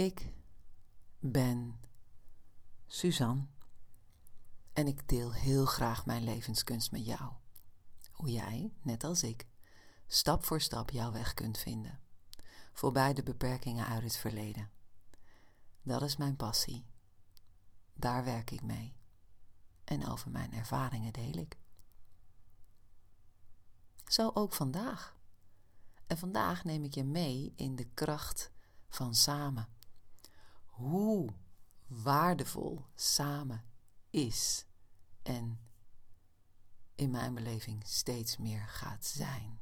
Ik ben Suzanne en ik deel heel graag mijn levenskunst met jou. Hoe jij, net als ik, stap voor stap jouw weg kunt vinden, voorbij de beperkingen uit het verleden. Dat is mijn passie. Daar werk ik mee. En over mijn ervaringen deel ik. Zo ook vandaag. En vandaag neem ik je mee in de kracht van samen. Hoe waardevol samen is en in mijn beleving steeds meer gaat zijn.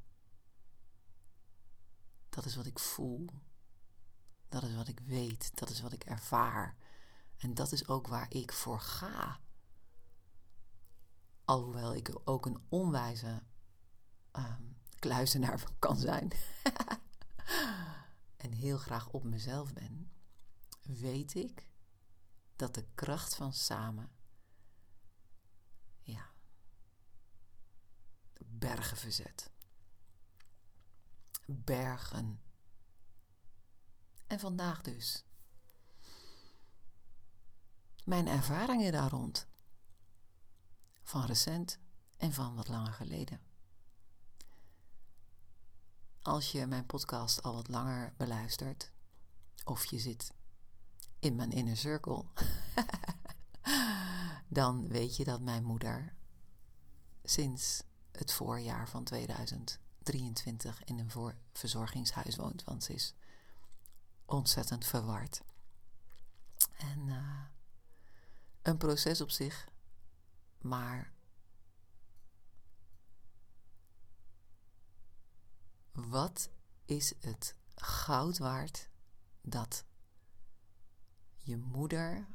Dat is wat ik voel. Dat is wat ik weet. Dat is wat ik ervaar. En dat is ook waar ik voor ga. Alhoewel ik ook een onwijze um, kluizenaar kan zijn. en heel graag op mezelf ben, weet ik dat de kracht van samen, ja, bergen verzet. Bergen. En vandaag dus. Mijn ervaringen daar rond. Van recent en van wat langer geleden. Als je mijn podcast al wat langer beluistert, of je zit in mijn inner circle, dan weet je dat mijn moeder sinds het voorjaar van 2023 in een verzorgingshuis woont, want ze is ontzettend verward. En uh, een proces op zich, maar wat is het goud waard dat je moeder,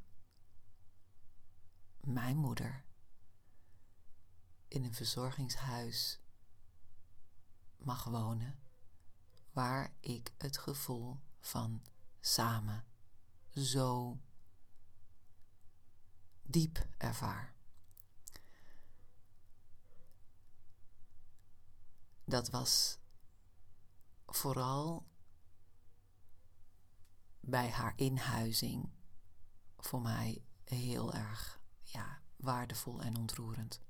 mijn moeder, in een verzorgingshuis mag wonen, waar ik het gevoel van samen zo diep ervaar. Dat was vooral bij haar inhuizing voor mij heel erg ja, waardevol en ontroerend.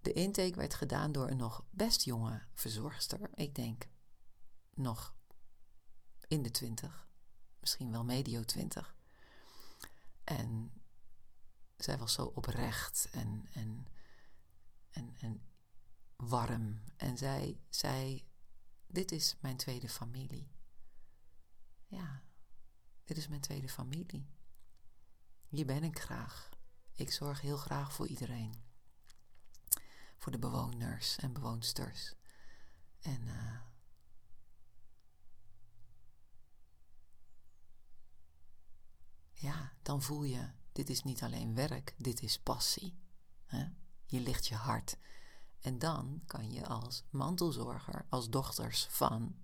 De intake werd gedaan door een nog best jonge verzorgster. Ik denk nog in de twintig, misschien wel medio twintig. En zij was zo oprecht en, en, en, en warm. En zij zei: Dit is mijn tweede familie. Ja, dit is mijn tweede familie. Hier ben ik graag. Ik zorg heel graag voor iedereen. Voor de bewoners en bewoonsters. En uh, ja, dan voel je, dit is niet alleen werk, dit is passie. Hè? Je ligt je hart. En dan kan je als mantelzorger, als dochters van,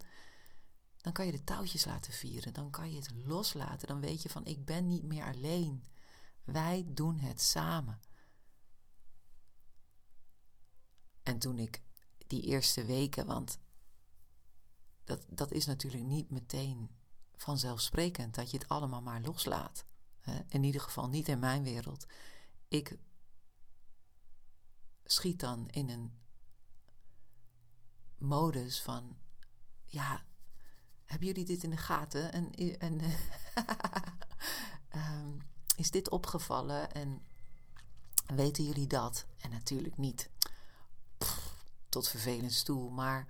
dan kan je de touwtjes laten vieren. Dan kan je het loslaten. Dan weet je van, ik ben niet meer alleen. Wij doen het samen. En toen ik die eerste weken, want dat, dat is natuurlijk niet meteen vanzelfsprekend dat je het allemaal maar loslaat. In ieder geval niet in mijn wereld. Ik schiet dan in een modus van, ja, hebben jullie dit in de gaten? En, en um, is dit opgevallen? En weten jullie dat? En natuurlijk niet. tot vervelend toe. Maar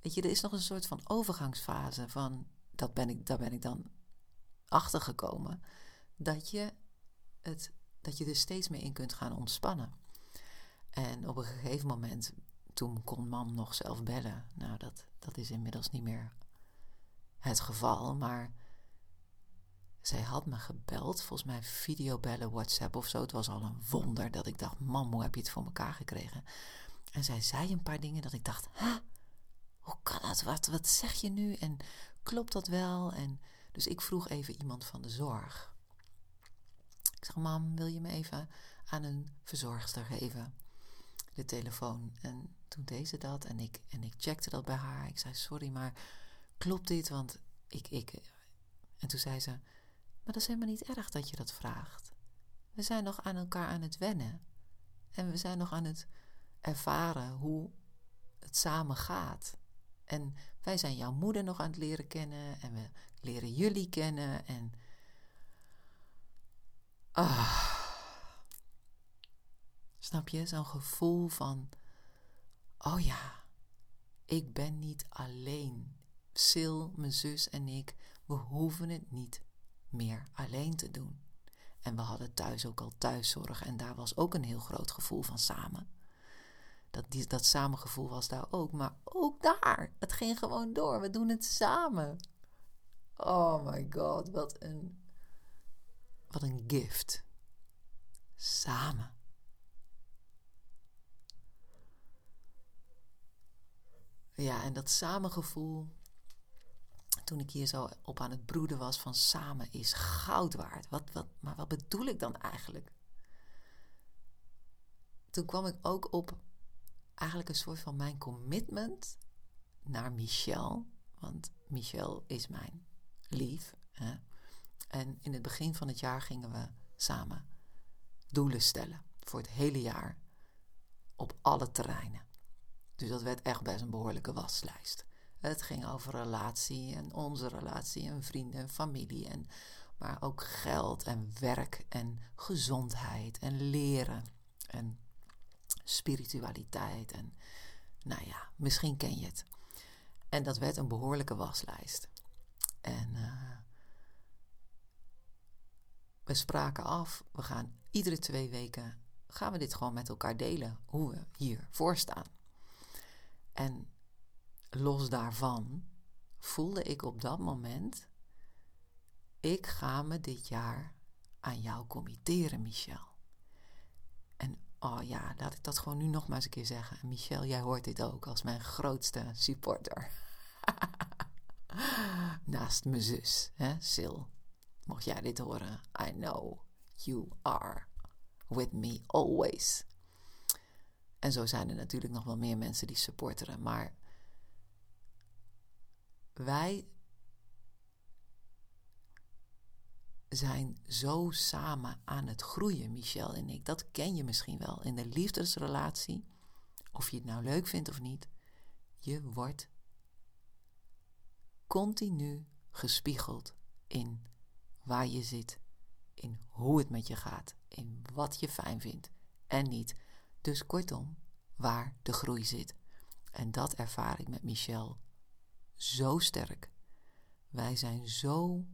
weet je, er is nog een soort van overgangsfase van dat ben ik, daar ben ik dan achter gekomen. Dat je, het, dat je er steeds meer in kunt gaan ontspannen. En op een gegeven moment, toen kon mam nog zelf bellen. Nou, dat, dat is inmiddels niet meer het geval, maar zij had me gebeld, volgens mij videobellen, WhatsApp of zo. Het was al een wonder dat ik dacht, mam, hoe heb je het voor elkaar gekregen? En zij zei een paar dingen dat ik dacht, huh, hoe kan dat? Wat, wat zeg je nu? En klopt dat wel? En dus ik vroeg even iemand van de zorg. Ik zeg, mam, wil je me even aan een verzorgster geven? De telefoon. En toen deed ze dat en ik, en ik checkte dat bij haar. Ik zei, sorry, maar klopt dit? Want ik, ik, En toen zei ze: Maar dat is helemaal niet erg dat je dat vraagt. We zijn nog aan elkaar aan het wennen. En we zijn nog aan het ervaren hoe het samen gaat. En wij zijn jouw moeder nog aan het leren kennen. En we leren jullie kennen. En. Ah. Snap je? Zo'n gevoel van. Oh ja, ik ben niet alleen. Sil, mijn zus en ik, we hoeven het niet meer alleen te doen. En we hadden thuis ook al thuiszorg en daar was ook een heel groot gevoel van samen. Dat, die, dat samengevoel was daar ook, maar ook daar. Het ging gewoon door. We doen het samen. Oh my god, wat een, wat een gift. Samen. Ja, en dat samengevoel, toen ik hier zo op aan het broeden was van samen is goud waard. Wat, wat, maar wat bedoel ik dan eigenlijk? Toen kwam ik ook op eigenlijk een soort van mijn commitment naar Michel. Want Michel is mijn lief. Hè? En in het begin van het jaar gingen we samen doelen stellen voor het hele jaar op alle terreinen. Dus dat werd echt best een behoorlijke waslijst. Het ging over relatie en onze relatie en vrienden en familie. En, maar ook geld en werk en gezondheid en leren en spiritualiteit. En nou ja, misschien ken je het. En dat werd een behoorlijke waslijst. En uh, we spraken af, we gaan iedere twee weken, gaan we dit gewoon met elkaar delen, hoe we hier voor staan. En los daarvan voelde ik op dat moment: ik ga me dit jaar aan jou committeren, Michel. En oh ja, laat ik dat gewoon nu nog maar eens een keer zeggen. Michel, jij hoort dit ook als mijn grootste supporter. Naast mijn zus, hè, Sil. Mocht jij dit horen, I know you are with me always. En zo zijn er natuurlijk nog wel meer mensen die supporteren. Maar wij zijn zo samen aan het groeien, Michel en ik. Dat ken je misschien wel in de liefdesrelatie. Of je het nou leuk vindt of niet. Je wordt continu gespiegeld in waar je zit, in hoe het met je gaat, in wat je fijn vindt en niet. Dus kortom, waar de groei zit. En dat ervaar ik met Michel zo sterk. Wij zijn zo.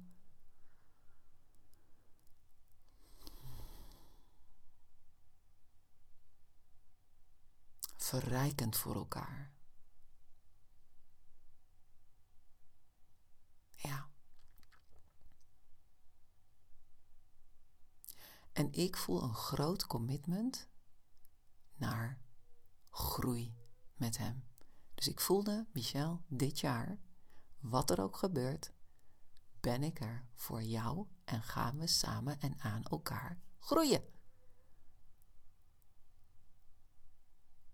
verrijkend voor elkaar. Ja. En ik voel een groot commitment naar groei met hem. Dus ik voelde, Michel, dit jaar, wat er ook gebeurt, ben ik er voor jou en gaan we samen en aan elkaar groeien.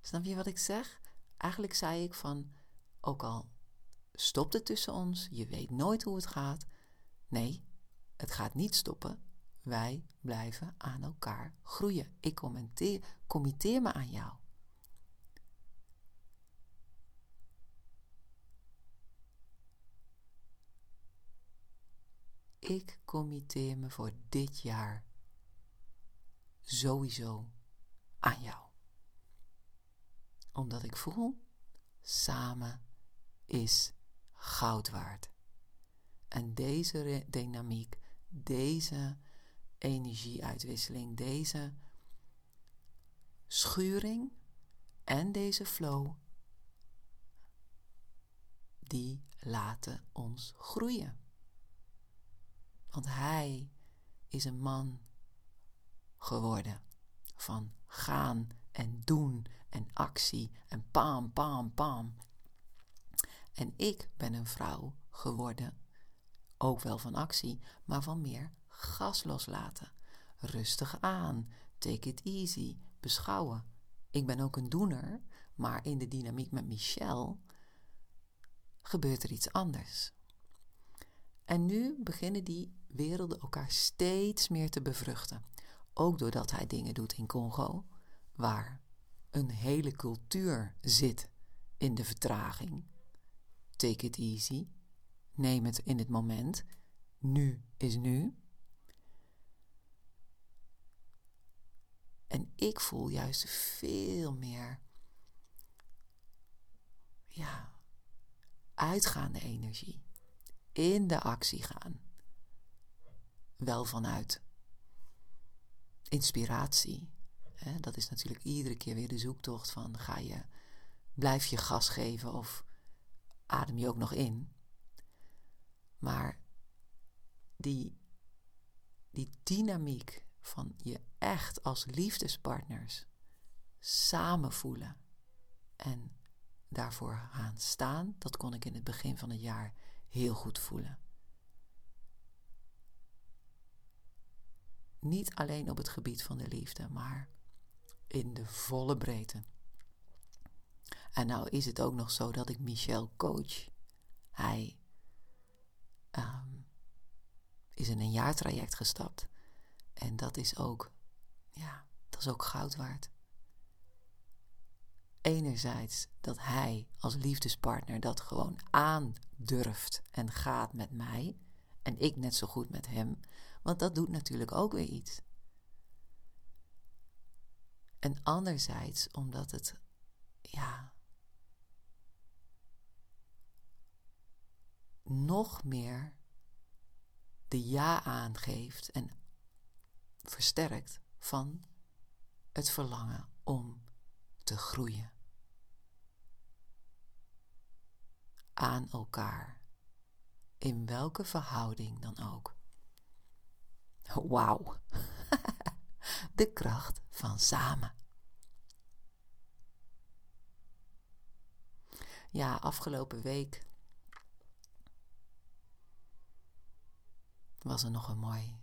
Snap je wat ik zeg? Eigenlijk zei ik van, ook al stopt het tussen ons, je weet nooit hoe het gaat. Nee, het gaat niet stoppen. Wij blijven aan elkaar groeien. Ik committeer me aan jou. Ik committeer me voor dit jaar sowieso aan jou. Omdat ik voel, samen is goud waard. En deze dynamiek, deze energieuitwisseling, deze schuring en deze flow, die laten ons groeien. Want hij is een man geworden van gaan en doen en actie en pam, pam, pam. En ik ben een vrouw geworden, ook wel van actie, maar van meer gas loslaten. Rustig aan, take it easy, beschouwen. Ik ben ook een doener, maar in de dynamiek met Michel gebeurt er iets anders. En nu beginnen die werelden elkaar steeds meer te bevruchten. Ook doordat hij dingen doet in Congo, waar een hele cultuur zit in de vertraging. Take it easy. Neem het in het moment. Nu is nu. En ik voel juist veel meer, ja, uitgaande energie. In de actie gaan. Wel vanuit inspiratie. Dat is natuurlijk iedere keer weer de zoektocht van ga je, blijf je gas geven of adem je ook nog in. Maar die, die dynamiek van je echt als liefdespartners samen voelen en daarvoor gaan staan, dat kon ik in het begin van het jaar heel goed voelen. Niet alleen op het gebied van de liefde, maar in de volle breedte. En nou is het ook nog zo dat ik Michel coach. Hij um, is in een jaartraject gestapt. En dat is ook, ja, dat is ook goud waard. Enerzijds dat hij als liefdespartner dat gewoon aandurft en gaat met mij. En ik net zo goed met hem. Want dat doet natuurlijk ook weer iets. En anderzijds omdat het, ja, nog meer de ja aangeeft en versterkt van het verlangen om te groeien. Aan elkaar, in welke verhouding dan ook. Wauw, de kracht van samen. Ja, afgelopen week was er nog een mooi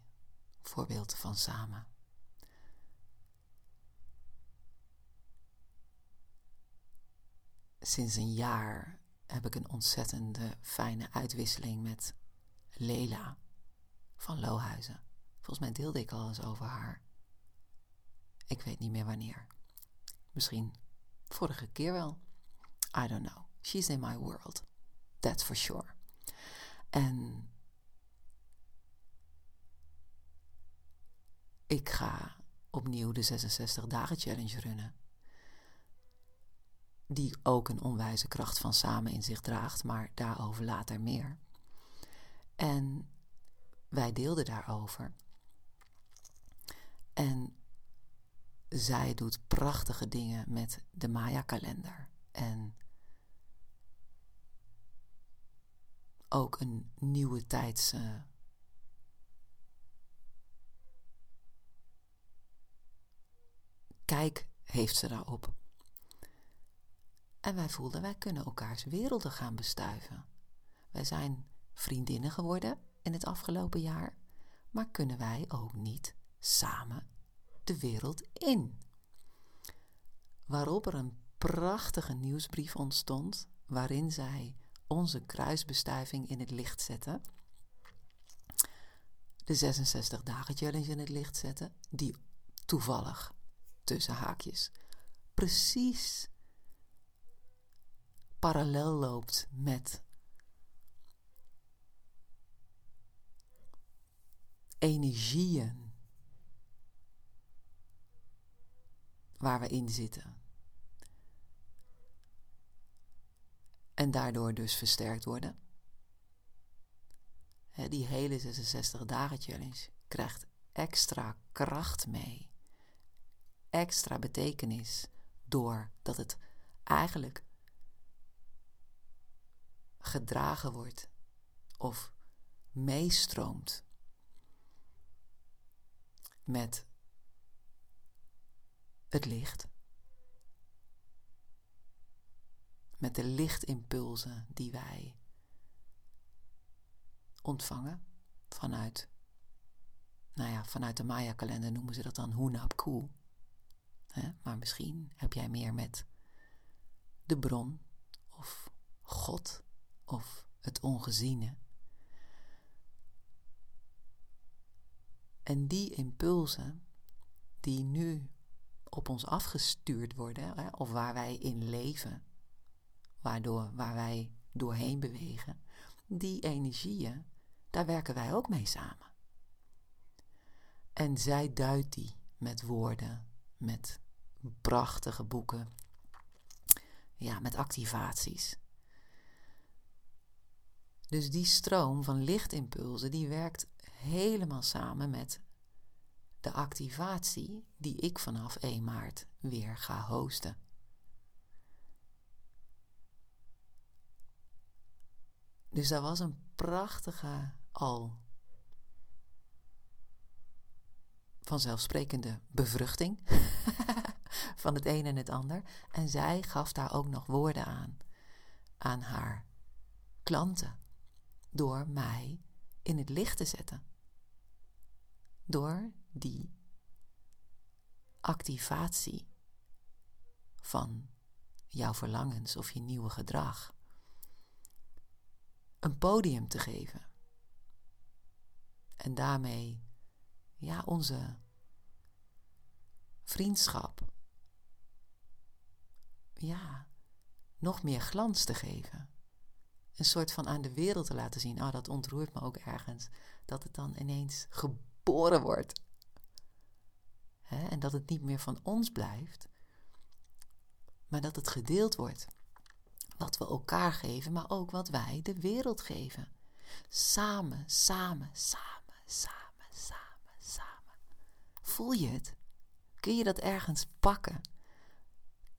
voorbeeld van samen. Sinds een jaar heb ik een ontzettende fijne uitwisseling met Lela van Lohuizen. Volgens mij deelde ik al eens over haar. Ik weet niet meer wanneer. Misschien vorige keer wel. I don't know. She's in my world. That's for sure. En ik ga opnieuw de 66 dagen challenge runnen. Die ook een onwijze kracht van samen in zich draagt, maar daarover later meer. En wij deelden daarover. En zij doet prachtige dingen met de Maya-kalender. En ook een nieuwe tijds. kijk heeft ze daarop. En wij voelden, wij kunnen elkaars werelden gaan bestuiven. Wij zijn vriendinnen geworden in het afgelopen jaar, maar kunnen wij ook niet samen de wereld in? Waarop er een prachtige nieuwsbrief ontstond, waarin zij onze kruisbestuiving in het licht zetten. De 66 dagen challenge in het licht zetten, die toevallig tussen haakjes precies parallel loopt met energieën waar we in zitten. En daardoor dus versterkt worden. die hele 66 dagen challenge krijgt extra kracht mee extra betekenis doordat het eigenlijk gedragen wordt of meestroomt met het licht. Met de lichtimpulsen die wij ontvangen vanuit, nou ja, vanuit de Maya-kalender noemen ze dat dan Hunapku. Maar misschien heb jij meer met de bron of God of het ongeziene. En die impulsen die nu op ons afgestuurd worden, of waar wij in leven, waardoor, waar wij doorheen bewegen, die energieën, daar werken wij ook mee samen. En zij duidt die met woorden, met prachtige boeken, ja, met activaties. Dus die stroom van lichtimpulsen die werkt helemaal samen met de activatie die ik vanaf 1 maart weer ga hosten. Dus dat was een prachtige al vanzelfsprekende bevruchting van het een en het ander. En zij gaf daar ook nog woorden aan, aan haar klanten, door mij in het licht te zetten. Door die activatie van jouw verlangens of je nieuwe gedrag een podium te geven. En daarmee ja, onze vriendschap ja, nog meer glans te geven. Een soort van aan de wereld te laten zien. Oh, dat ontroert me ook ergens. Dat het dan ineens geboren wordt. en dat het niet meer van ons blijft, maar dat het gedeeld wordt. Wat we elkaar geven, maar ook wat wij de wereld geven. Samen, samen, samen, samen, samen, samen. Voel je het? Kun je dat ergens pakken?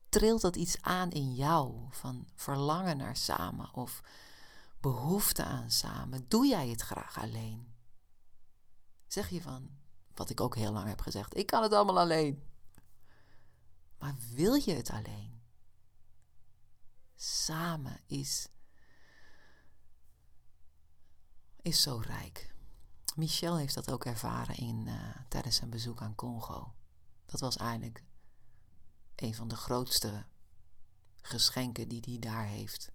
Trilt dat iets aan in jou van verlangen naar samen of behoefte aan samen? Doe jij het graag alleen? Zeg je van, wat ik ook heel lang heb gezegd, ik kan het allemaal alleen. Maar wil je het alleen? samen is, is zo rijk. Michel heeft dat ook ervaren in, uh, tijdens zijn bezoek aan Congo. Dat was eigenlijk een van de grootste geschenken die hij daar heeft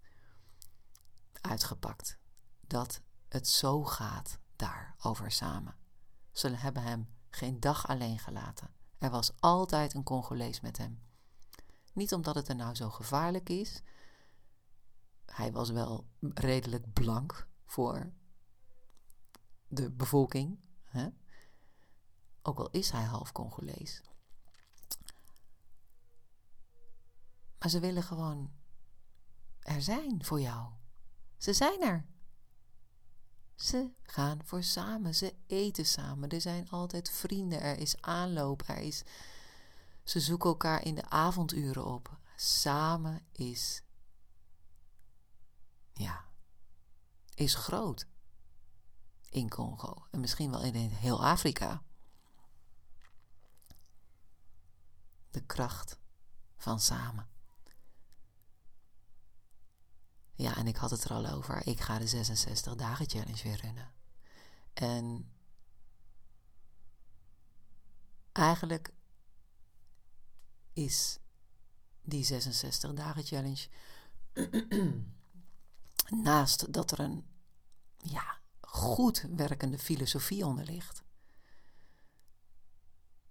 uitgepakt. Dat het zo gaat daar over samen. Ze hebben hem geen dag alleen gelaten. Er was altijd een Congolees met hem. Niet omdat het er nou zo gevaarlijk is, hij was wel redelijk blank voor de bevolking. Hè? Ook al is hij half Congolees. Maar ze willen gewoon er zijn voor jou. Ze zijn er. Ze gaan voor samen, ze eten samen. Er zijn altijd vrienden, er is aanloop, er is. Ze zoeken elkaar in de avonduren op. Samen is ja, is groot in Congo en misschien wel in heel Afrika. De kracht van samen. Ja, en ik had het er al over. Ik ga de 66 dagen challenge weer runnen. En eigenlijk is die 66 dagen challenge Naast dat er een ja, goed werkende filosofie onder ligt,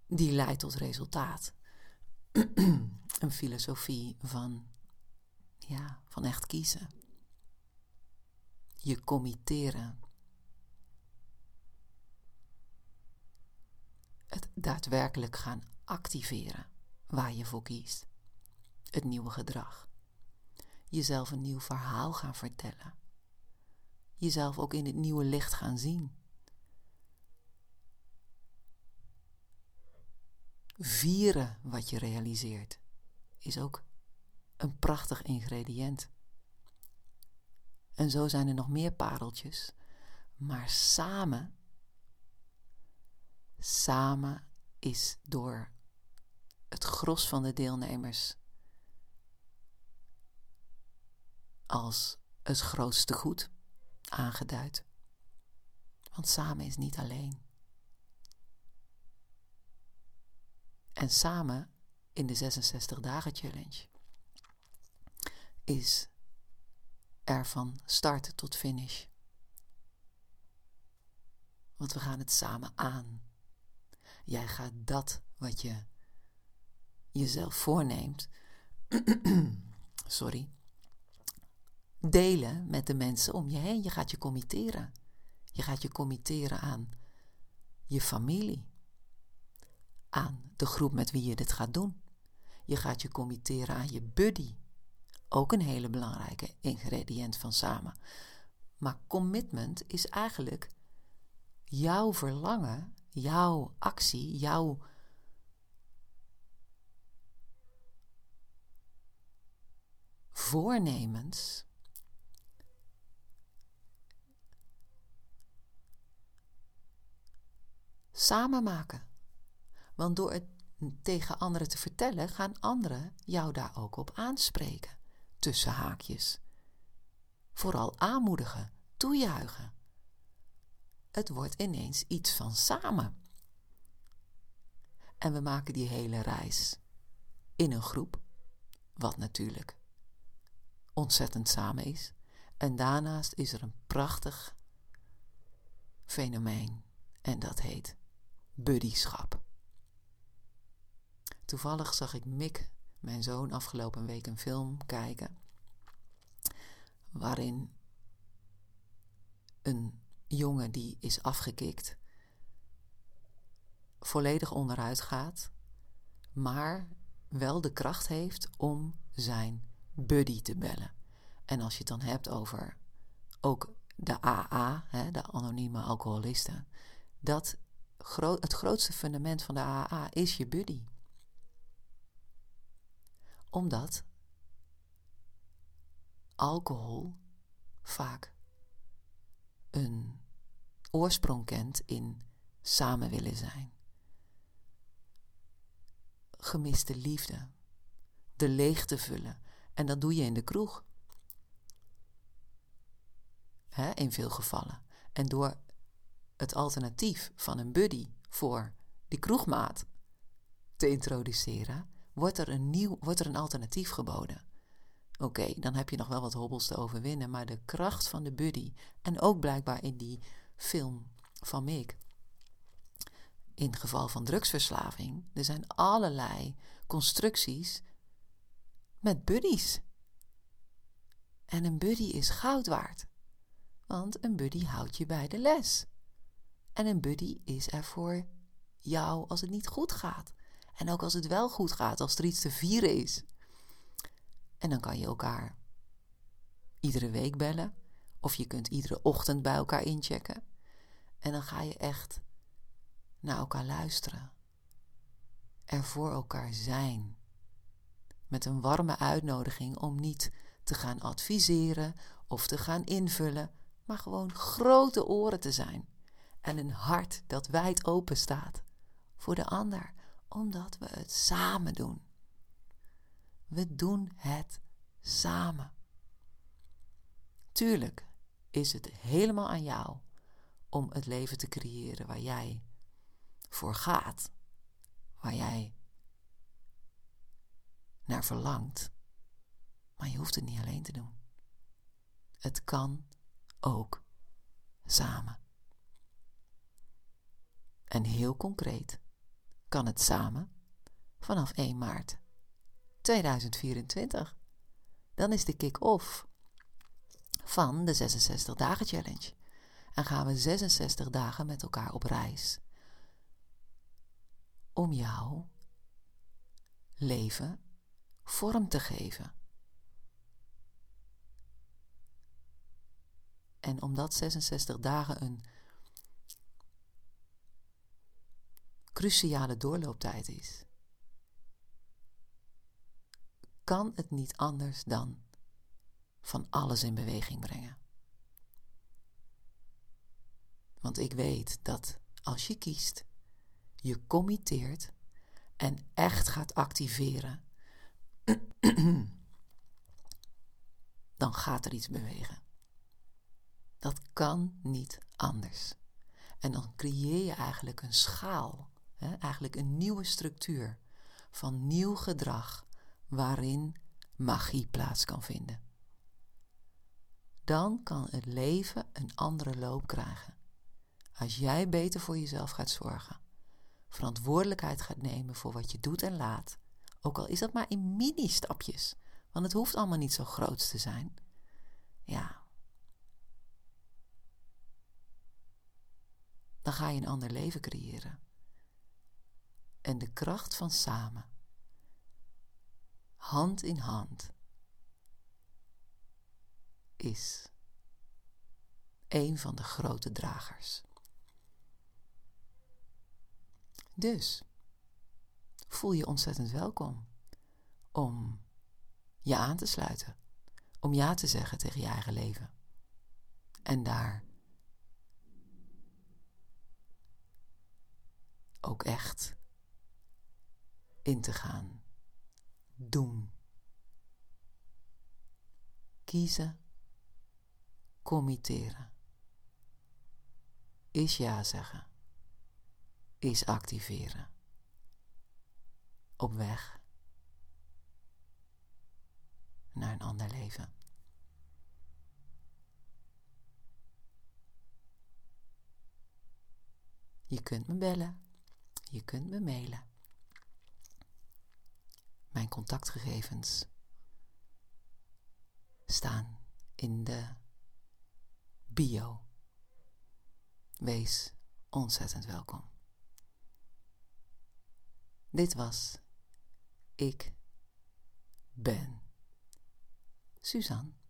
die leidt tot resultaat. een filosofie van, ja, van echt kiezen. Je committeren. Het daadwerkelijk gaan activeren waar je voor kiest. Het nieuwe gedrag jezelf een nieuw verhaal gaan vertellen. Jezelf ook in het nieuwe licht gaan zien. Vieren wat je realiseert is ook een prachtig ingrediënt. En zo zijn er nog meer pareltjes. Maar samen, samen is door het gros van de deelnemers als het grootste goed aangeduid. Want samen is niet alleen. En samen in de 66 dagen challenge is er van start tot finish. Want we gaan het samen aan. Jij gaat dat wat je jezelf voorneemt, sorry, delen met de mensen om je heen. Je gaat je committeren. Je gaat je committeren aan je familie, aan de groep met wie je dit gaat doen. Je gaat je committeren aan je buddy. Ook een hele belangrijke ingrediënt van samen. Maar commitment is eigenlijk jouw verlangen, jouw actie, jouw voornemens samen maken. Want door het tegen anderen te vertellen, gaan anderen jou daar ook op aanspreken. Tussen haakjes. Vooral aanmoedigen, toejuichen. Het wordt ineens iets van samen. En we maken die hele reis in een groep, wat natuurlijk ontzettend samen is. En daarnaast is er een prachtig fenomeen en dat heet buddyschap. Toevallig zag ik Mick, mijn zoon, afgelopen week een film kijken. Waarin een jongen die is afgekikt, volledig onderuit gaat, maar wel de kracht heeft om zijn buddy te bellen. En als je het dan hebt over ook de AA, hè, de anonieme alcoholisten, dat het grootste fundament van de AA is je buddy. Omdat alcohol vaak een oorsprong kent in samen willen zijn. Gemiste liefde, de leegte vullen. En dat doe je in de kroeg. in veel gevallen. En door het alternatief van een buddy voor die kroegmaat te introduceren, wordt er een, nieuw, wordt er een alternatief geboden. Oké, dan heb je nog wel wat hobbels te overwinnen, maar de kracht van de buddy, en ook blijkbaar in die film van Mick, in geval van drugsverslaving, er zijn allerlei constructies met buddies. En een buddy is goud waard, want een buddy houdt je bij de les. En een buddy is er voor jou als het niet goed gaat. En ook als het wel goed gaat, als er iets te vieren is. En dan kan je elkaar iedere week bellen. Of je kunt iedere ochtend bij elkaar inchecken. En dan ga je echt naar elkaar luisteren. Er voor elkaar zijn. Met een warme uitnodiging om niet te gaan adviseren of te gaan invullen, maar gewoon grote oren te zijn en een hart dat wijd open staat voor de ander, omdat we het samen doen. We doen het samen. Tuurlijk is het helemaal aan jou om het leven te creëren waar jij voor gaat, waar jij naar verlangt. Maar je hoeft het niet alleen te doen. Het kan ook samen. En heel concreet kan het samen vanaf 1 maart 2024. Dan is de kick-off van de 66 dagen challenge. En gaan we 66 dagen met elkaar op reis. Om jouw leven vorm te geven. En omdat 66 dagen een cruciale doorlooptijd is, kan het niet anders dan van alles in beweging brengen. Want ik weet dat als je kiest, je committeert en echt gaat activeren, dan gaat er iets bewegen. Dat kan niet anders. En dan creëer je eigenlijk een schaal eigenlijk een nieuwe structuur van nieuw gedrag waarin magie plaats kan vinden. Dan kan het leven een andere loop krijgen. Als jij beter voor jezelf gaat zorgen, verantwoordelijkheid gaat nemen voor wat je doet en laat, ook al is dat maar in mini-stapjes, want het hoeft allemaal niet zo groot te zijn. Ja. Dan ga je een ander leven creëren. En de kracht van samen, hand in hand, is een van de grote dragers. Dus voel je ontzettend welkom om je aan te sluiten, om ja te zeggen tegen je eigen leven. En daar ook echt in te gaan. Doen. Kiezen. Committeren. Is ja zeggen. Is activeren. Op weg naar een ander leven. Je kunt me bellen. Je kunt me mailen. Mijn contactgegevens staan in de bio. Wees ontzettend welkom. Dit was Ik Ben Suzanne.